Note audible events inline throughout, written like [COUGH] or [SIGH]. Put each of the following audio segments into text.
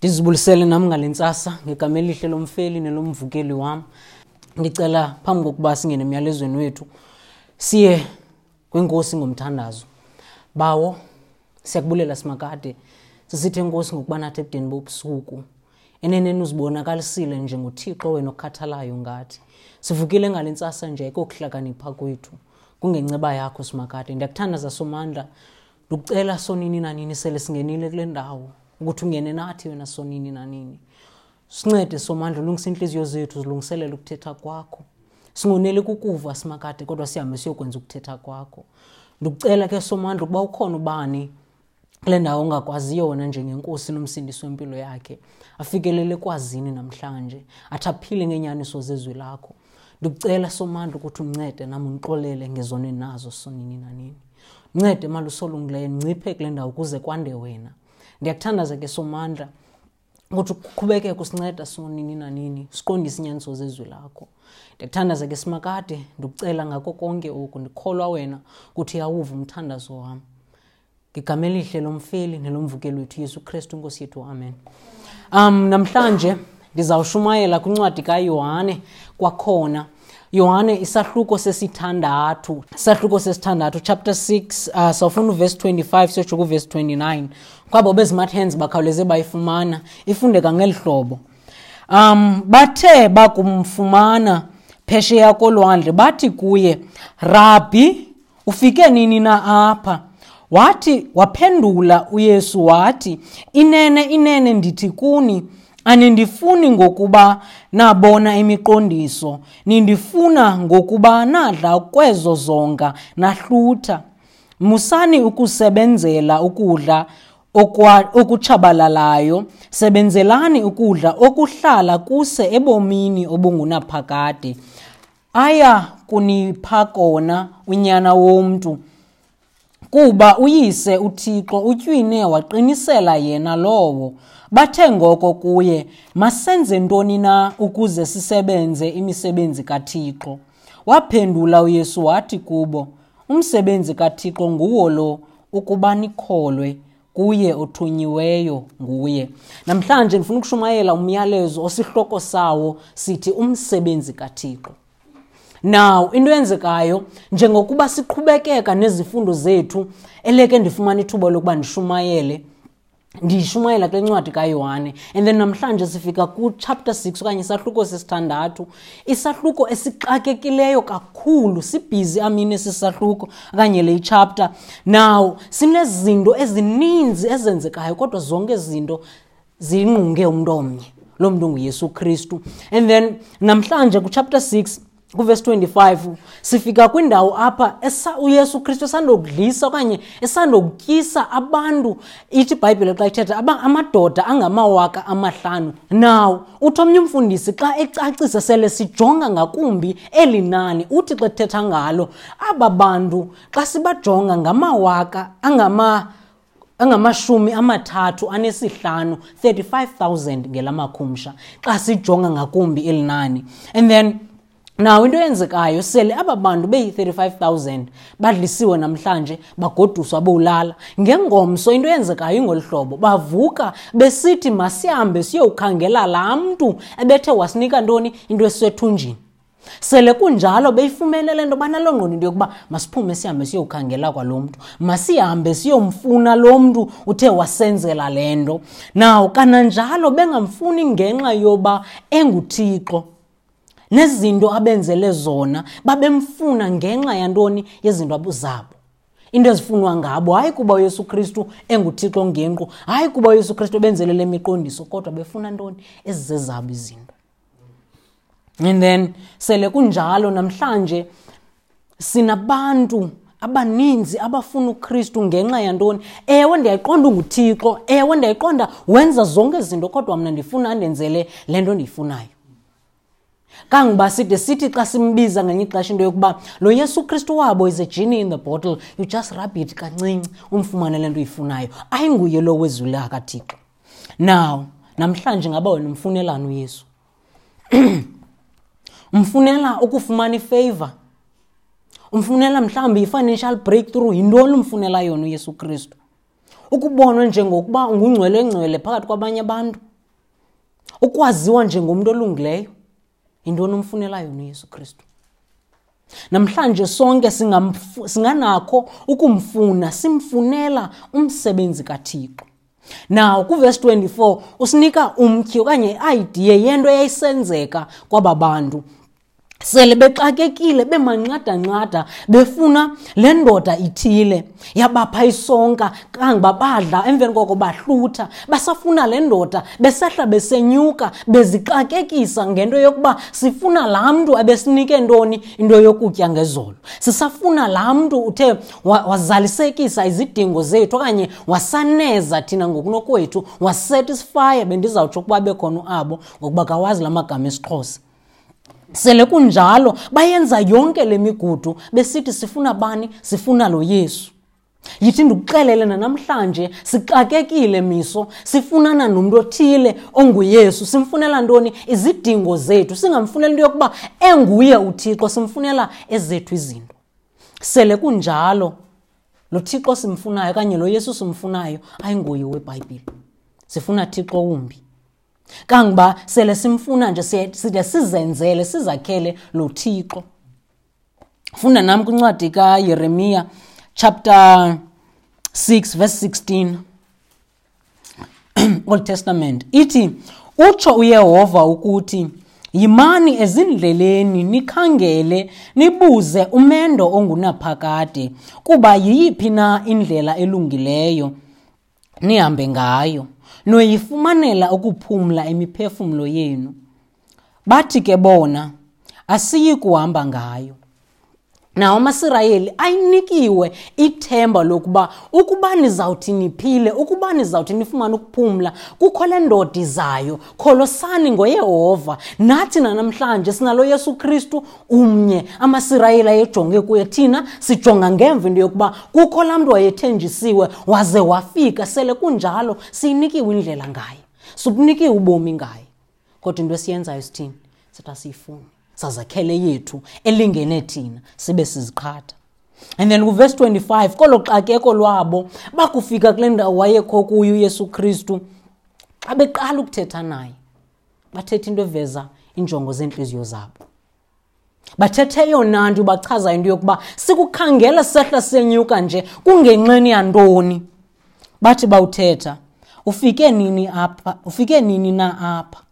ndizibulisele nam ngale ntsasa ngegama elihle lomfeli nelomvukeli wam. Ndicela phambi kokuba singene emyalezweni wethu siye kwinkosi ngomthandazo. Bawo siyakubulela simakade. Sisithi enkosi ngokuba nathi ebudeni bobusuku. Eneneni uzibonakalisile njengothixo wena okhathalayo ngathi. Sivukile ngale ntsasa nje ekokuhlakanipha kwethu kungenceba yakho simakade. Ndiyakuthandaza somandla ndikucela sonini nanini sele singenile kule ndawo ukuthi ungene nathi wena sonini nanini sincede somandla ulungisa iintliziyo zethu zilungiselele ukuthetha kwakho. Singoneli kukuva simakade kodwa sihambe siyokwenza ukuthetha kwakho. Ndikucela ke somandla ukuba ukhona ubani kule ndawo ongakwaziyo wena njengenkosi nomsindisi wempilo yakhe afikelele kwazini namhlanje athi aphile ngeenyaniso zezwi lakho. Ndikucela somandla ukuthi uncede nam undixolele ngezone nazo sonini nanini ncede malusolungileyo nciphe kule ndawo ukuze kwande wena ndiyakuthandaza ke somandla ukuthi kuqhubeke usinceda sonini nanini siqondise inyaniso zezwi lakho. Ndiyakuthandaza ke simakade ndikucela ngako konke oku ndikholwa wena ukuthi yawuva umthandazo wam. Ngigama elihle lomfeli nelomvukeli wethu yesu kristu inkosi yethu amen. Um namhlanje ndizawushumayela kwincwadi kayohane kwakhona yohane isahluko sesithandathu. Isahluko sesithandathu chapter 6 uh, sawufuna uvesi 25 siyotsho kuvesi 29 kwabo bezimathands bakhawuleze bayifumana ifundeka ngeli hlobo. Um bathe bakumfumana phesheya kolwandle bathi kuye rabhi ufike nini na apha? Wathi waphendula uyesu wathi inene inene ndithi kuni anindifuni ngokuba nabona imiqondiso. Nindifuna ngokuba nadla kwezo zonga nahlutha. Musani ukusebenzela ukudla okutshabalalayo. Sebenzelani ukudla okuhlala kuse ebomini obungunaphakade. Aya kunipha kona unyana womntu kuba uyise uthixo utywine waqinisela yena lowo. Bathe ngoko kuye masenze ntoni na ukuze sisebenze imisebenzi kathixo? Waphendula uyesu wathi kubo umsebenzi kathixo nguwo lo ukuba nikholwe kuye othunyiweyo nguye. Namhlanje ndifuna ukushumayela umyalezo osihloko sawo sithi umsebenzi kathixo now into eyenzekayo njengokuba siqhubekeka nezifundo zethu eleke ndifumana ithuba lokuba ndishumayele. Ndiyishumayela kule ncwadi kayohane. And then namhlanje sifika kuchapter 6 okanye isahluko sesithandathu. Isahluko esixakekileyo kakhulu sibhizi amini esisahluko okanye le chapter. Now sinezinto ezininzi ezenzekayo kodwa zonke izinto ziyingqunge umntu omnye lo mntu nguyesu kristu. And then namhlanje kuchapter 6 kuvesi 25 sifika kwindawo apha uyesu kristu esandokudlisa okanye esandokutyisa abantu. Ithi ibhayibhile xa ithetha amadoda angamawaka amahlanu naw uthi omnye umfundisi xa ecacisa sele sijonga ngakumbi eli nani uthi xa ethetha ngalo aba bantu xa sibajonga ngamawaka angama angamashumi amathathu anesihlanu 35000 ngelamakhumsha xa sijonga ngakumbi eli nani. And then naw into eyenzekayo sele aba bantu beyi-35 000 badlisiwe namhlanje bagoduswa bowulala. Ngengomso into eyenzekayo ingolu hlobo bavuka besithi masihambe siyowukhangela laa mntu ebethe wasinika ntoni? Into esisethunjini. Sele kunjalo beyifumene le nto banaloo ngqondo into yokuba masiphume sihambe siyowukhangela kwalo mntu masihambe siyomfuna lo mntu uthe wasenzela le nto. Naw kananjalo bengamfuni ngenxa yoba enguthixo nezinto abenzele zona babemfuna ngenxa yantoni? Yezinto zabo. Into ezifunwa ngabo hayi kuba uyesu kristu enguthixo ngenqu hayi kuba uyesu kristu ebenzele le miqondiso kodwa befuna ntoni? Ezizezabo izinto. And then sele kunjalo namhlanje sinabantu abaninzi abafuna ukristu ngenxa yantoni? Ewe ndiyayiqonda unguthixo. Ewe ndiyayiqonda wenza zonke izinto kodwa mna ndifuna andenzele le nto ndiyifunayo kangoba side sithi xa simbiza ngenye ixesha into yokuba lo yesu kristu wabo is a genie in the bottle. You just rub it kancinci umfumane le nto uyifunayo. Ayinguye lo wezwi lakathixo. Now namhlanje ngaba wena umfunelani uyesu? [CLEARS THROAT] Umfunela ukufumana ifavor. Umfunela mhlawumbi i-financial breakthrough yintoni umfunela yona uyesu kristu. Ukubonwa njengokuba ungungcwele ngcwele phakathi kwabanye abantu. Ukwaziwa njengomntu olungileyo yintoni umfunela yona uyesu kristu? Namhlanje sonke singanakho ukumfuna simfunela umsebenzi kathixo. Naw kuvesi 24 usinika umtyhi okanye i-idea yento eyayisenzeka kwaba bantu. Sele bexakekile bemanqadanqada befuna le ndoda ithile. Yabapha isonka kangba badla emveni koko bahlutha. Basafuna le ndoda besehla besenyuka bezixakekisa ngento yokuba sifuna laa mntu abesinike ntoni into yokutya ngezolo. Sisafuna laa mntu uthe wazalisekisa izidingo zethu okanye wasaneza thina ngokunokwethu wasatisfya bendizawutsho ukuba bekhona uabo ngokuba kawazi la magama esixhosa sele kunjalo bayenza yonke le migudu besithi sifuna bani? Sifuna lo yesu. Yithi ndikuxelele nanamhlanje sixakekile miso sifunana nomntu othile onguyesu. Simfunela ntoni? Izidingo zethu. Singamfunela into yokuba enguye uthixo simfunela ezethu izinto. Sele kunjalo lo thixo simfunayo okanye lo yesu simfunayo ayinguye webhayibhile. Sifuna thixo wumbi. Kangoba sele simfuna nje side sizenzele sizakhele lo thixo. Funda nami kwincwadi kayeremiya chapter 6 verse 16 [CLEARS THROAT] old testament. Ithi utsho uyehova ukuthi yimani ezindleleni nikhangele nibuze umendo ongunaphakade kuba yiyiphi na indlela elungileyo nihambe ngayo? Noyifumanela ukuphumla imiphefumlo yenu. Bathi ke bona asiyi kuhamba ngayo. Nawo amasirayeli ayinikiwe ithemba lokuba ukuba nizawuthi niphile ukuba nizawuthi nifumane ukuphumla kukho le ndoda izayo kholosani ngoyehova. Nathi nanamhlanje sinalo yesu kristu umnye. Amasirayeli ayejonge kuye thina sijonga ngemva into yokuba kukho laa mntu wayethenjisiwe waze wafika. Sele kunjalo siyinikiwe indlela ngaye. Subunikiwe ubomi ngaye. Kodwa into esiyenzayo sithini? Sithi asiyifuni sazakhele yethu elingene thina sibe siziqhatha. And then kuvesi 25 kolo xakeko lwabo bakufika kule ndawo wayekho kuyo uyesu kristu xa beqala ukuthetha naye. Bathetha into eveza iinjongo zeentliziyo zabo. Bathethe eyona nto bachaza into yokuba sikukhangela sehla senyuka nje kungenxeni yantoni. Bathi bawuthetha ufike nini apha? Ufike nini na apha?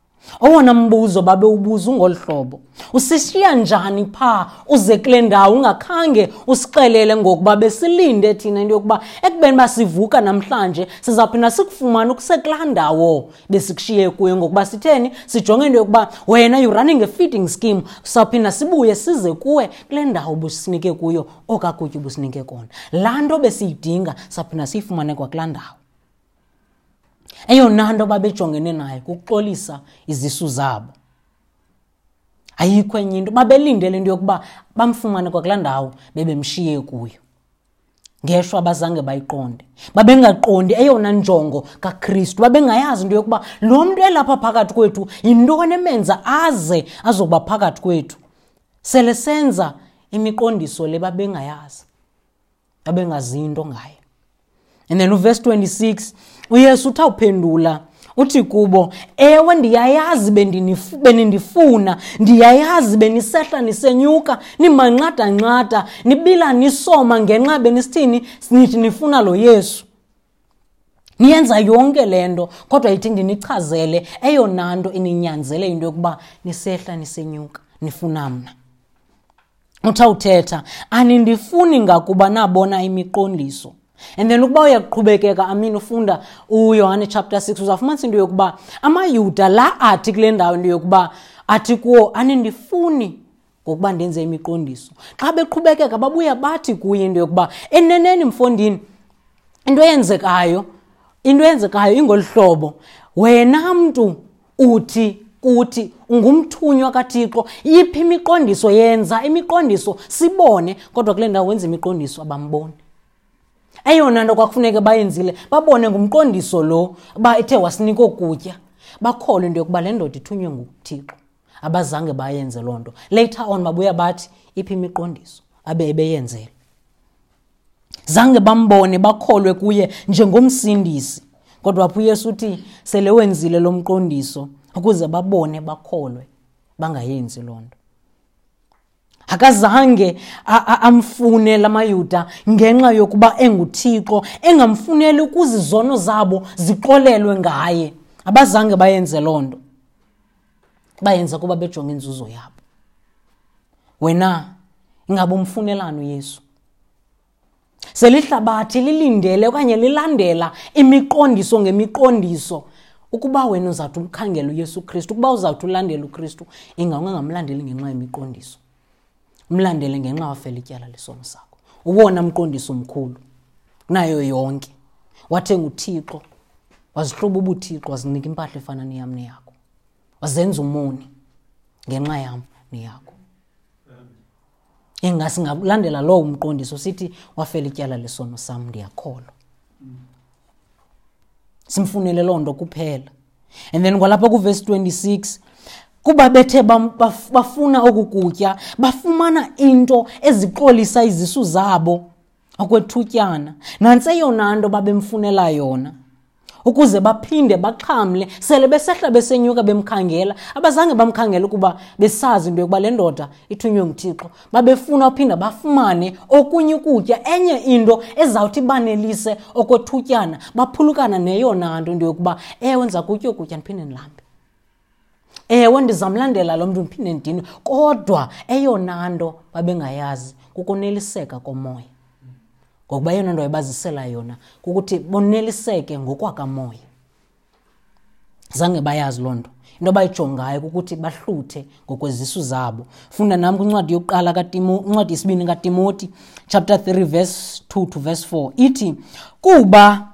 Owona mbuzo babe ubuza ungolu hlobo usishiya njani phaa uze kule ndawo ungakhange usixelele ngokuba besilinde thina into yokuba ekubeni uba sivuka namhlanje sizawuphinda sikufumane ukusekulaa ndawo besikushiye kuyo ngokuba sitheni? Sijonge into yokuba wena you running a feeding scheme sizawuphinda sibuye size kuwe kule ndawo businike kuyo okakutya ubusinike kona. Laa nto besiyidinga sizawuphinda siyifumane kwakulaa ndawo. Eyona nto babejongene nayo kukuxolisa izisu zabo. Ayikho enye into. Babelindele into yokuba bamfumane kwakulaa ndawo bebemshiye kuyo. Ngeshwa abazange bayiqonde. Babengaqondi eyona njongo kakristu. Babengayazi into yokuba lo mntu elapha phakathi kwethu yintoni emenza aze azokuba phakathi kwethu. Sele senza imiqondiso le babengayazi babengazi into ngayo. And then uverse 26 uyesu uthawuphendula uthi kubo ewe ndiyayazi benindifuna. Ndiyayazi benisehla nisenyuka nimanqadanqada nibila nisoma ngenxa benisithini nithi nifuna lo yesu. Niyenza yonke le nto kodwa ithi ndinichazele eyona nto ininyanzele into yokuba nisehla nisenyuka nifuna mna. Uthawuthetha anindifuni ngakuba nabona imiqondiso and then ukuba uyaqhubekeka amin ufunda uyohane chapter 6 uzawufumanisa into yokuba amayuda la athi kule ndawo into yokuba athi kuwo anindifuni ngokuba ndenze imiqondiso. Xa beqhubekeka babuya bathi kuye into yokuba eneneni mfondini into eyenzekayo into eyenzekayo ingolu hlobo. Wena mntu uthi kuthi ungumthunywa kathixo yiphi imiqondiso yenza imiqondiso sibone kodwa kule ndawo wenza imiqondiso abamboni eyona nto kwakufuneke bayenzile babone ngumqondiso lo uba ethe wasinika okutya bakholwe into yokuba le ndoda ithunywe nguthixo. Abazange bayenze loo nto. Later on babuya bathi iphi imiqondiso abe ebeyenzele? Zange bambone bakholwe kuye njengomsindisi. Kodwa apho uyesu uthi sele wenzile lo mqondiso ukuze babone bakholwe bangayenzi loo nto. Akazange amfune lamayuda ngenxa yokuba enguthixo engamfuneli ukuze izono zabo zixolelwe ngaye. Abazange bayenze loo nto. Bayenza kuba bejonga inzuzo yabo. Wena ingabe umfunelani uyesu selihlabathi lilindele okanye lilandela imiqondiso ngemiqondiso ukuba wena uzawuthi umkhangele uyesu kristu ukuba uzawuthi ulandele ukristu ingaungangamlandeli ngenxa yemiqondiso. Mlandele ngenxa wafela ityala lesono sakho. Uwona mqondiso mkhulu nayo yonke. Wathenga uthixo. Wazihluba ubuthixo wazinika impahla efana neyam neyakho. Wazenza umoni ngenxa yam neyakho. Ingasingalandela lowo mqondiso sithi wafela ityala lesono sam ndiyakholwa. Simfunele loo nto kuphela. And then kwalapha kuvesi 26 kuba bethe bafuna oku kutya bafumana into eziqolisa izisu zabo okwethutyana. Nantsi eyona nto babemfunela yona ukuze baphinde baxhamle. Sele besehla besenyuka bemkhangela abazange bamkhangela ukuba besazi into yokuba le ndoda ithunywe nguthixo. Babefuna uphinda bafumane okunye ukutya enye into ezawuthi banelise okwethutyana. Baphulukana neyona nto into yokuba ewenza ndiza kutya ndiphinde ndilambe ewe ndizamlandela lo mntu ndiphinde ndinwe. Kodwa eyona nto babengayazi kukoneliseka komoya. Ngokuba eyona nto ebazisela yona kukuthi boneliseke ngokwakamoya zange bayazi loo nto. Into abayijongayo kukuthi bahluthe ngokwezisu zabo. Funda nam kwincwadi yokuqala incwadi yesibini katimoti chapter 3 verse 2 to verse 4 ithi kuba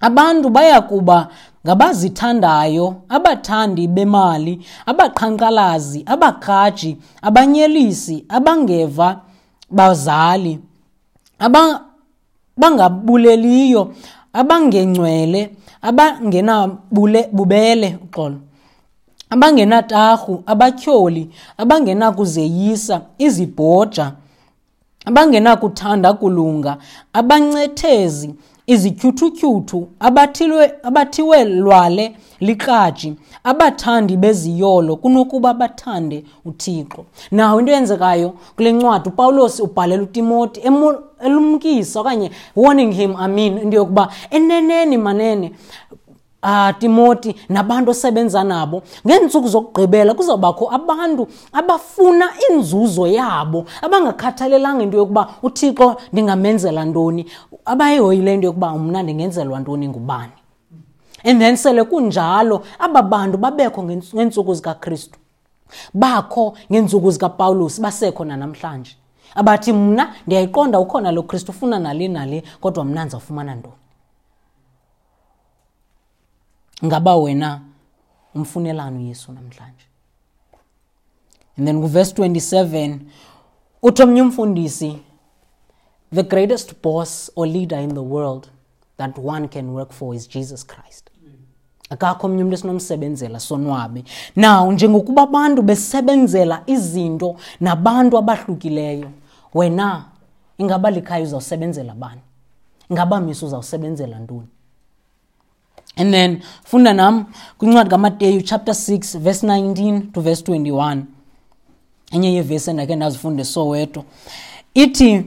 abantu baya kuba ngabazithandayo abathandi bemali abaqhankqalazi abagraji abanyelisi abangeva bazali bangabuleliyo abangengcwele abangenabubele uxolo. Abangenatarhu abatyholi abangenakuzeyisa izibhoja abangenakuthanda kulunga abancethezi izityhuthutyhuthu abathiwe lwale likraji abathandi beziyolo kunokuba bathande uthixo. Nawo into eyenzekayo kule ncwadi upawulos ubhalela utimoti elumkisa okanye warning him amin into yokuba eneneni manene uh, timoti nabantu osebenza nabo ngeentsuku zokugqibela kuzawubakho abantu abafuna inzuzo yabo abangakhathalelanga into yokuba uthixo ndingamenzela ntoni? Abayihoyile into yokuba mna ndingenzelwa ntoni ngubani? And then sele kunjalo aba bantu babekho ngeentsuku zikakristu bakho ngeentsuku zikapawulos basekho nanamhlanje. Abathi mna ndiyayiqonda ukhona lo kristu ufuna nale nale kodwa mna ndizawufumana ntoni ngaba wena umfunelani uyesu namhlanje? And then kuvesi 27 uthi omnye umfundisi the greatest boss or leader in the world that one can work for is jesus christ. Akakho omnye umntu esinomsebenzela sonwabe. Now njengokuba abantu besebenzela izinto nabantu abahlukileyo wena ingaba likhaya uzawusebenzela bani? Ingaba misa uzawusebenzela ntoni and then funda nam kwincwadi kamateyu chapter 6 verse 19 to verse 21 enye yevesi endakhe ndazifunda soweto ithi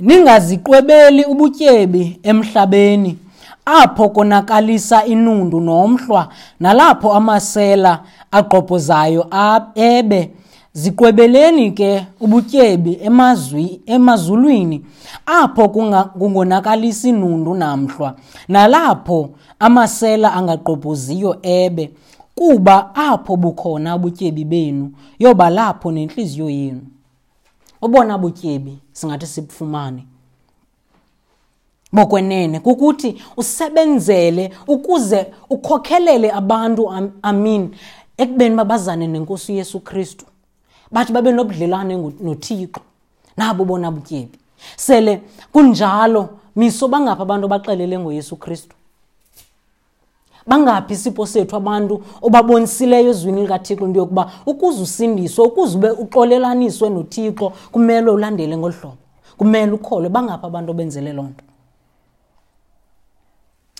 ningaziqwebeli ubutyebi emhlabeni apho konakalisa inundu nomhlwa nalapho amasela aqobhozayo ebe ziqwebeleni ke ubutyebi emazwi emazulwini apho kungonakalisa inundu namhlwa. Nalapho amasela angaqobhoziyo ebe kuba apho bukhona ubutyebi benu yoba lapho nentliziyo yenu. Obona butyebi singathi sibufumane. Bokwenene kukuthi usebenzele ukuze ukhokhelele abantu amin ekubeni babazane nenkosi uyesu kristu. Bathi babe nobudlelwane nothixo. Nabo bona butyebi. Sele kunjalo miso bangaphi abantu abaxelele ngoyesu kristu? Bangaphi isipho sethu abantu obabonisileyo ezwini likathixo into yokuba ukuze usindiswe ukuze ube uxolelaniswe nothixo kumele ulandele ngolu hlobo. Kumele ukholwe bangaphi abantu obenzele loo nto?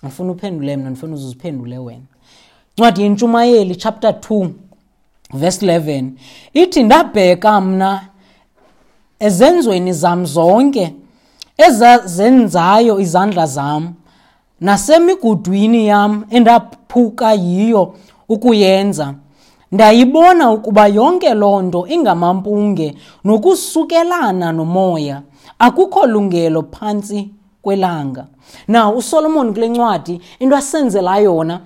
Ndifuna uphendule mna ndifuna uzuziphendule wena. Ncwadi yentshumayeli chapter 2 verse 11 ithi ndabheka mna ezenzweni zam zonke ezazenzayo izandla zam nasemigudwini yam endaphuka yiyo ukuyenza. Ndayibona ukuba yonke loo nto ingamampunge nokusukelana nomoya. Akukho lungelo phantsi kwelanga. Na usolomon kule ncwadi into asenzela yona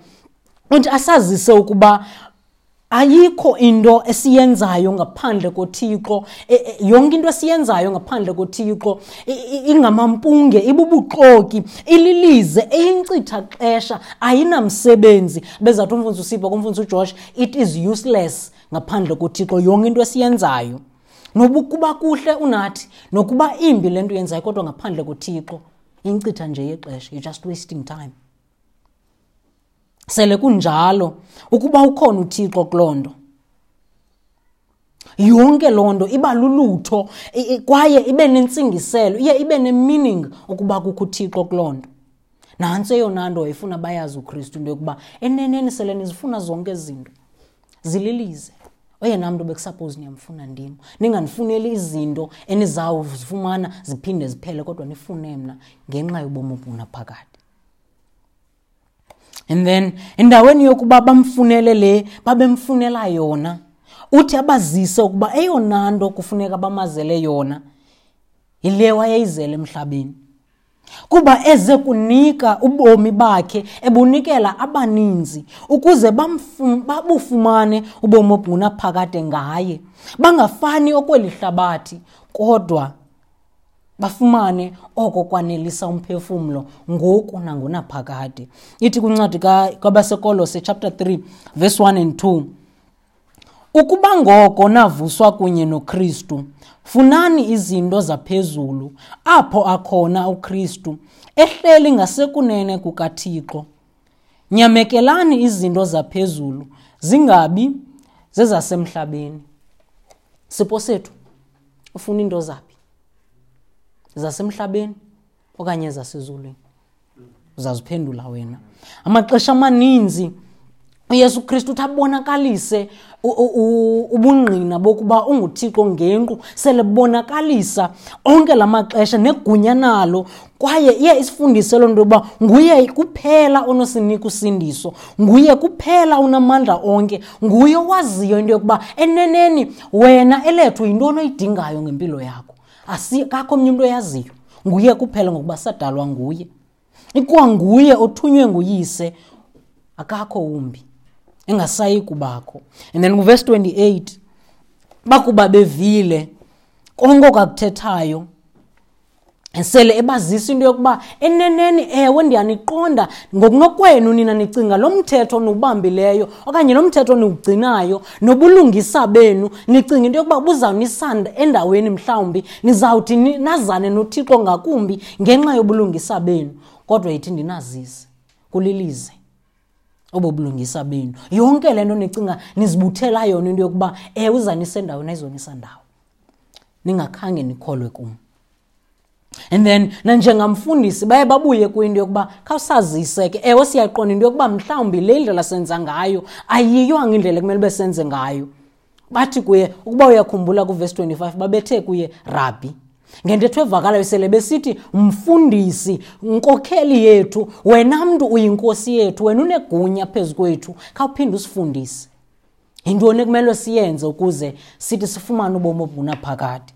uthi asazise ukuba ayikho into esiyenzayo ngaphandle kothixo. E, e, yonke into esiyenzayo ngaphandle kothixo i- i- ingamampunge ibubuxoki ililize eyinkcitha xesha ayinamsebenzi. Bezathi umfundisi usipho kumfundisi ujosh it is useless ngaphandle kothixo yonke into esiyenzayo. Nobukuba kuhle unathi nokuba imbi le nto yenzayo kodwa ngaphandle kothixo inkcitha nje yexesha you're just wasting time. Sele kunjalo. Ukuba ukhona uthixo kuloo nto. Yonke loo nto iba lulutho kwaye ibe nentsingiselo iye ibe ne-meaning ukuba kukho uthixo kuloo nto. Nantso eyona nto ifuna bayazi ukristu into yokuba eneneni sele nizifuna zonke izinto zililize. Oyena mntu bekusaphose niyamfuna ndim. Ningandifuneli izinto enizawuzifumana ziphinde ziphele kodwa nifune mna ngenxa yobomi obunaphakade and then endaweni yokuba bamfunele le babemfunela yona. Uthi abazise ukuba eyona nto kufuneka bamazele yona yile wayeyizele emhlabeni. Kuba eze kunika ubomi bakhe ebunikela abaninzi ukuze babufumane ubomi obungunaphakade ngaye. Bangafani okweli hlabathi kodwa bafumane oko kwanelisa umphefumlo ngoku nangonaphakade ithi kwincwadi kwabasekolose chapter 3 verse 1 and 2 ukuba ngoko navuswa kunye nokristu funani izinto zaphezulu apho akhona ukristu ehleli ngasekunene kukathixo. Nyamekelani izinto zaphezulu zingabi zezasemhlabeni. Sipho sethu ufuna into zaphi zasemhlabeni okanye ezasezulwini uzaziphendula wena. Amaxesha amaninzi uyesu kristu uthi abonakalise ubungqina bokuba unguthixo ngenqu sele bonakalisa onke la maxesha negunya nalo. Kwaye iye isifundise loo nto yokuba nguye kuphela onosinika usindiso nguye kuphela unamandla onke nguye owaziyo into yokuba eneneni wena elethu yintoni oyidingayo ngempilo yakho asikakho omnye umntu oyaziyo? Nguye kuphela ngokuba sadalwa nguye. Ikwanguye othunywe nguyise akakho umbi engasayi kubakho. And then kuverse 28 bakuba bevile konke okakuthethayo sele ebazisa into yokuba eneneni ewe ndiyaniqonda. Ngokunokwenu nina nicinga lo mthetho niwubambileyo okanye lo mthetho niwugcinayo nobulungisa benu. Nicinga into yokuba buzawunisanda endaweni mhlawumbi. Nizawuthi nazane nothixo ngakumbi ngenxa yobulungisa benu. Kodwa yithi ndinazise kulilize obo bulungisa benu. Yonke le nto nicinga nizibuthela yona into yokuba ewe uzanisa endaweni ayizonisa ndawo. Ningakhange nikholwe kum and then nanjengamfundisi baye babuye kwinto yokuba khawusazise ke ewe siyaqonda into yokuba mhlawumbi le ndlela senza ngayo ayiyiwanga indlela ekumele ube senze ngayo. Bathi kuye ukuba uyakhumbula kuvesi 25 babethe kuye rabhi ngentetho evakalayo sele besithi mfundisi nkokheli yethu wena mntu uyinkosi yethu wena unegunya phezu kwethu khawuphinde usifundise. Yintoni ekumele siyenze ukuze sithi sifumane ubomi obunaphakade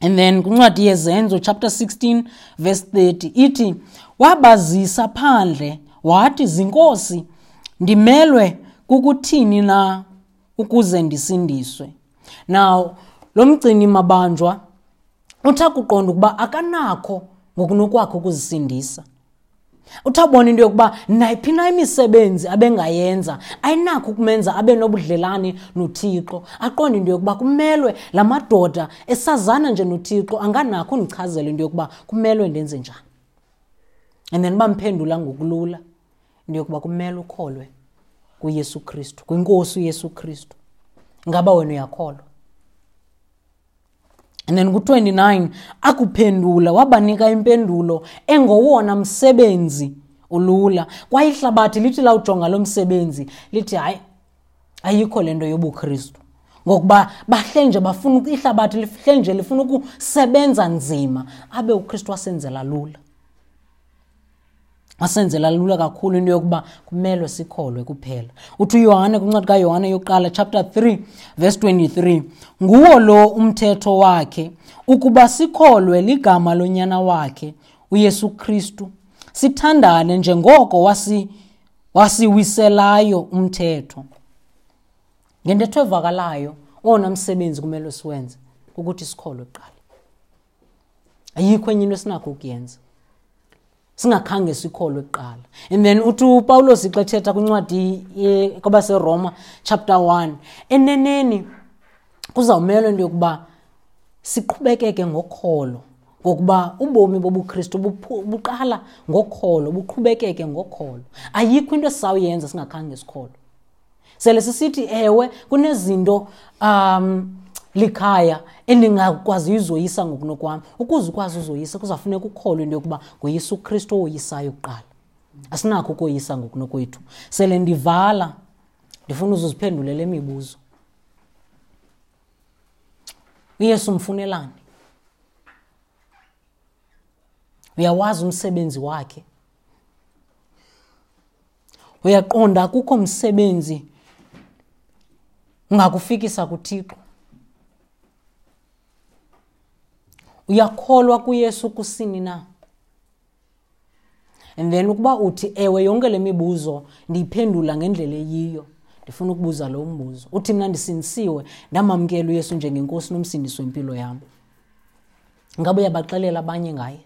and then kwincwadi yezenzo chapter 16 verse 30 ithi wabazisa phandle wathi zinkosi ndimelwe kukuthini na ukuze ndisindiswe? Now lo mgcini mabanjwa uthi akuqonda ukuba akanakho ngokunokwakho ukuzisindisa. Uthawubona into yokuba nayiphi na imisebenzi abengayenza ayinakho ukumenza abe nobudlelane nothixo. Aqonde into yokuba kumelwe la madoda esazana nje nothixo anganakho undichazela into yokuba kumelwe ndenze njani. And then bamphendula ngokulula into yokuba kumele ukholwe kuyesu kristu kwinkosi uyesu kristu. Ngaba wena uyakholwa and then ku-29 akuphendula wabanika impendulo engowona msebenzi ulula kwaye ihlabathi lithi lawujonga lo msebenzi lithi hayi ayikho le nto yobuKristu. Ngokuba bahle nje bafuna ihlabathi lihle nje lifuna ukusebenza nzima abe uKristu wasenzela lula wasenzela lula kakhulu into yokuba kumelwe sikholwe kuphela. Uthi uyohane kwincwadi kayohane yokuqala chapter 3 verse 23 nguwo lo umthetho wakhe ukuba sikholwe ligama lonyana wakhe uyesu kristu. Sithandane njengoko wasi wasiwiselayo umthetho. Ngentetho evakalayo owona msebenzi kumele siwenze ukuthi sikholwe kuqala. Ayikho enye into esinakho ukuyenza. Singakhange sikholwe kuqala. And then uthi upawulos xa ethetha kwincwadi kwabaseroma chapter 1 eneneni kuzawumelwa into yokuba siqhubekeke ngokholo ngokuba ubomi bobukristu buqala ngokholo buqhubekeke ngokholo. Ayikho into esizawuyenza singakhange sikholwe sele sisithi ewe kunezinto um likhaya endingakwaziyo uzoyisa ngokunokwam ukuze ukwazi uzoyisa kuzawfuneka ukholwe into yokuba ngoyesu kristu owoyisayo kuqala. Asinakho ukoyisa ngokunokwethu. Sele ndivala ndifuna uzuziphendule le mibuzo uyesu mfunelani? Uyawazi umsebenzi wakhe? Uyaqonda kukho msebenzi ungakufikisa kuthixo? Uyakholwa kuyesu kusini na? And then ukuba uthi ewe yonke le mibuzo ndiyiphendula ngendlela eyiyo ndifuna ukubuza lo mbuzo. Uthi mna ndisindisiwe ndamamkela uyesu njengenkosi nomsindisi wempilo yam. Ngabe uyabaxelela abanye ngaye?